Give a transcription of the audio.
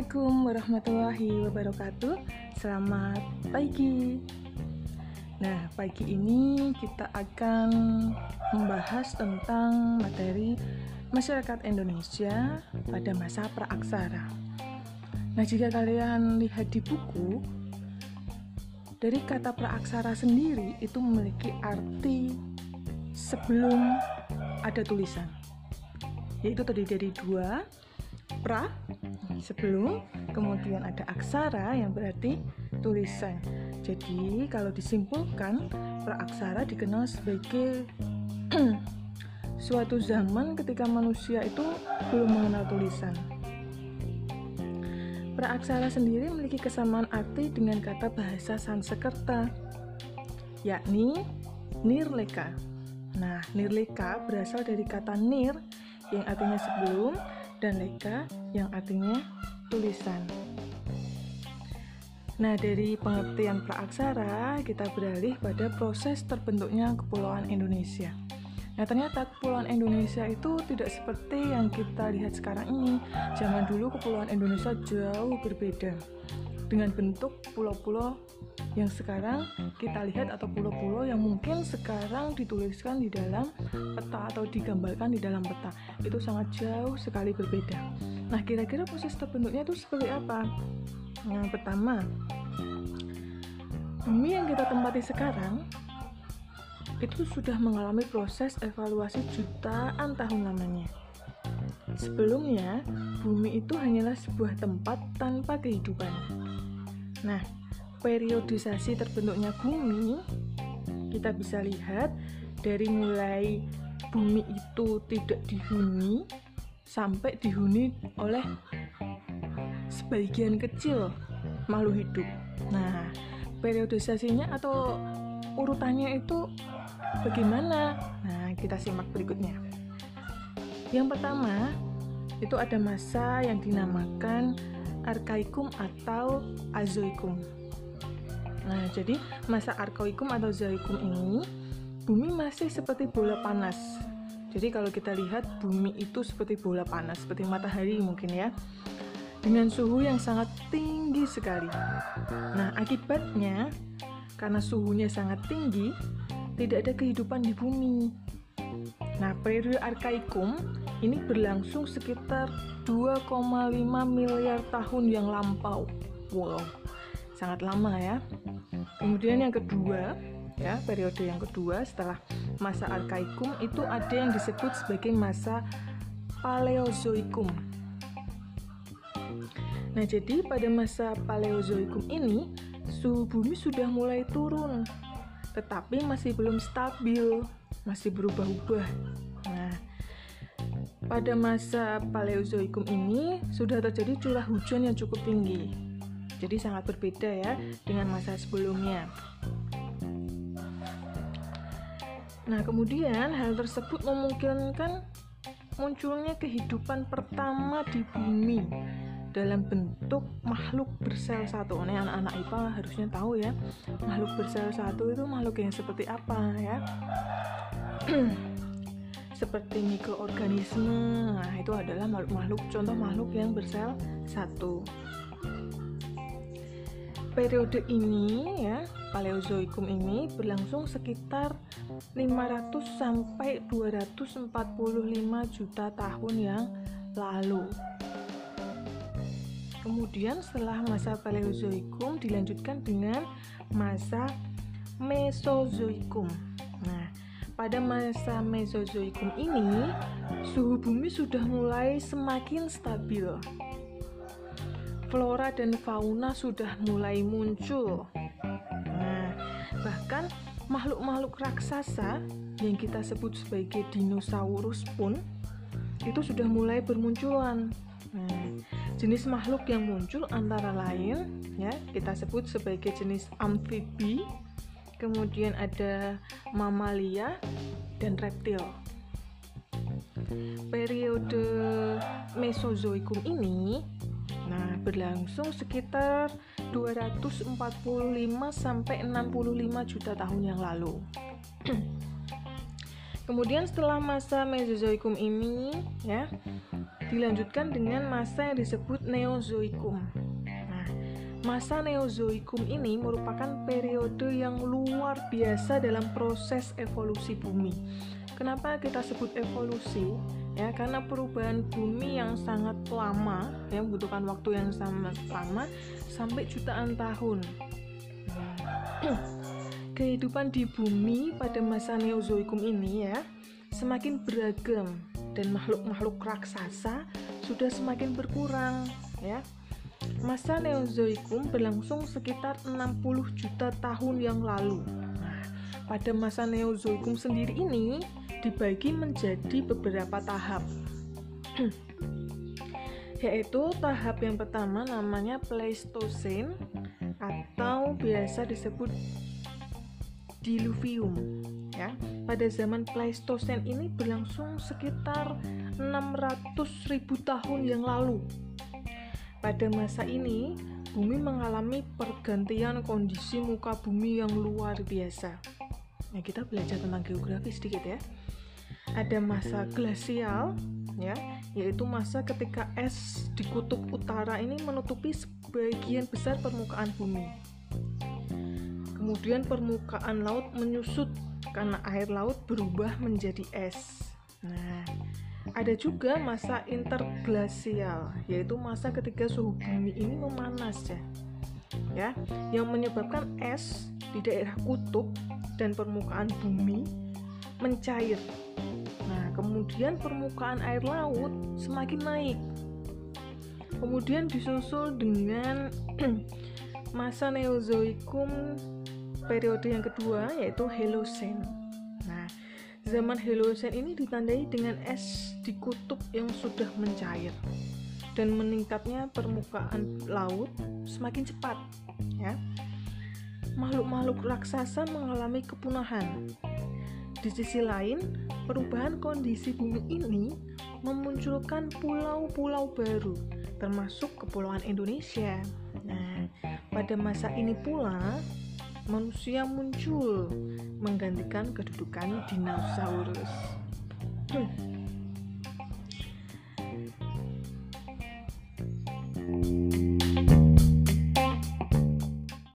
Assalamualaikum warahmatullahi wabarakatuh. Selamat pagi. Nah, pagi ini kita akan membahas tentang materi masyarakat Indonesia pada masa praaksara. Nah, jika kalian lihat di buku, dari kata praaksara sendiri itu memiliki arti sebelum ada tulisan, yaitu terdiri dari dua, pra. Sebelum kemudian ada aksara yang berarti tulisan. Jadi kalau disimpulkan praaksara dikenal sebagai suatu zaman ketika manusia itu belum mengenal tulisan. Praaksara sendiri memiliki kesamaan arti dengan kata bahasa Sanskerta yakni nirleka. Nah nirleka berasal dari kata nir yang artinya sebelum dan leka yang artinya tulisan. Nah, dari pengertian praaksara, kita beralih pada proses terbentuknya Kepulauan Indonesia. Nah, ternyata Kepulauan Indonesia itu tidak seperti yang kita lihat sekarang ini. Zaman dulu Kepulauan Indonesia jauh berbeda dengan bentuk pulau-pulau yang sekarang kita lihat atau pulau-pulau yang mungkin sekarang dituliskan di dalam peta atau digambarkan di dalam peta itu sangat jauh sekali berbeda. Nah, kira-kira proses terbentuknya itu seperti apa? Yang pertama, bumi yang kita tempati sekarang itu sudah mengalami proses evaluasi jutaan tahun lamanya. Sebelumnya, bumi itu hanyalah sebuah tempat tanpa kehidupan. Nah, periodisasi terbentuknya bumi kita bisa lihat dari mulai bumi itu tidak dihuni sampai dihuni oleh sebagian kecil makhluk hidup. Nah, periodisasinya atau urutannya itu bagaimana? Nah, kita simak berikutnya. Yang pertama, itu ada masa yang dinamakan arkaikum atau azoikum. Nah, jadi masa arkoikum atau zoikum ini bumi masih seperti bola panas. Jadi kalau kita lihat bumi itu seperti bola panas, seperti matahari mungkin ya. Dengan suhu yang sangat tinggi sekali. Nah, akibatnya karena suhunya sangat tinggi, tidak ada kehidupan di bumi. Nah, periode Arkaikum ini berlangsung sekitar 2,5 miliar tahun yang lampau. Wow, sangat lama ya. Kemudian yang kedua, ya, periode yang kedua setelah masa Arkaikum itu ada yang disebut sebagai masa Paleozoikum. Nah, jadi pada masa Paleozoikum ini suhu bumi sudah mulai turun, tetapi masih belum stabil, masih berubah-ubah. Nah, pada masa Paleozoikum ini sudah terjadi curah hujan yang cukup tinggi. Jadi sangat berbeda ya dengan masa sebelumnya. Nah, kemudian hal tersebut memungkinkan munculnya kehidupan pertama di bumi dalam bentuk makhluk bersel satu. Ini anak-anak IPA harusnya tahu ya, makhluk bersel satu itu makhluk yang seperti apa ya? seperti mikroorganisme. Nah, itu adalah makhluk-makhluk contoh makhluk yang bersel satu periode ini ya Paleozoikum ini berlangsung sekitar 500 sampai 245 juta tahun yang lalu. Kemudian setelah masa Paleozoikum dilanjutkan dengan masa Mesozoikum. Pada masa Mesozoikum ini suhu bumi sudah mulai semakin stabil flora dan fauna sudah mulai muncul. Nah, bahkan makhluk-makhluk raksasa yang kita sebut sebagai dinosaurus pun itu sudah mulai bermunculan. Nah, jenis makhluk yang muncul antara lain ya kita sebut sebagai jenis amfibi, kemudian ada mamalia dan reptil. Periode Mesozoikum ini Nah, berlangsung sekitar 245 sampai 65 juta tahun yang lalu. Kemudian setelah masa Mesozoikum ini, ya, Dilanjutkan dengan masa yang disebut Neozoikum. Masa Neozoikum ini merupakan periode yang luar biasa dalam proses evolusi bumi. Kenapa kita sebut evolusi? Ya, karena perubahan bumi yang sangat lama, yang membutuhkan waktu yang sangat lama sampai jutaan tahun. Kehidupan di bumi pada masa Neozoikum ini ya semakin beragam dan makhluk-makhluk raksasa sudah semakin berkurang ya. Masa Neozoikum berlangsung sekitar 60 juta tahun yang lalu. Pada masa Neozoikum sendiri ini dibagi menjadi beberapa tahap. Yaitu tahap yang pertama namanya Pleistocene atau biasa disebut Diluvium ya. Pada zaman Pleistocene ini berlangsung sekitar 600.000 tahun yang lalu. Pada masa ini, bumi mengalami pergantian kondisi muka bumi yang luar biasa. Nah, kita belajar tentang geografi sedikit ya. Ada masa glasial ya, yaitu masa ketika es di kutub utara ini menutupi sebagian besar permukaan bumi. Kemudian permukaan laut menyusut karena air laut berubah menjadi es. Nah, ada juga masa interglasial, yaitu masa ketika suhu bumi ini memanas ya. Ya, yang menyebabkan es di daerah kutub dan permukaan bumi mencair. Nah, kemudian permukaan air laut semakin naik. Kemudian disusul dengan masa Neozoikum periode yang kedua yaitu Holocene. Zaman Holocene ini ditandai dengan es di kutub yang sudah mencair dan meningkatnya permukaan laut semakin cepat, ya. Makhluk-makhluk raksasa mengalami kepunahan. Di sisi lain, perubahan kondisi bumi ini memunculkan pulau-pulau baru, termasuk Kepulauan Indonesia. Nah, pada masa ini pula manusia muncul menggantikan kedudukan dinosaurus. Hmm.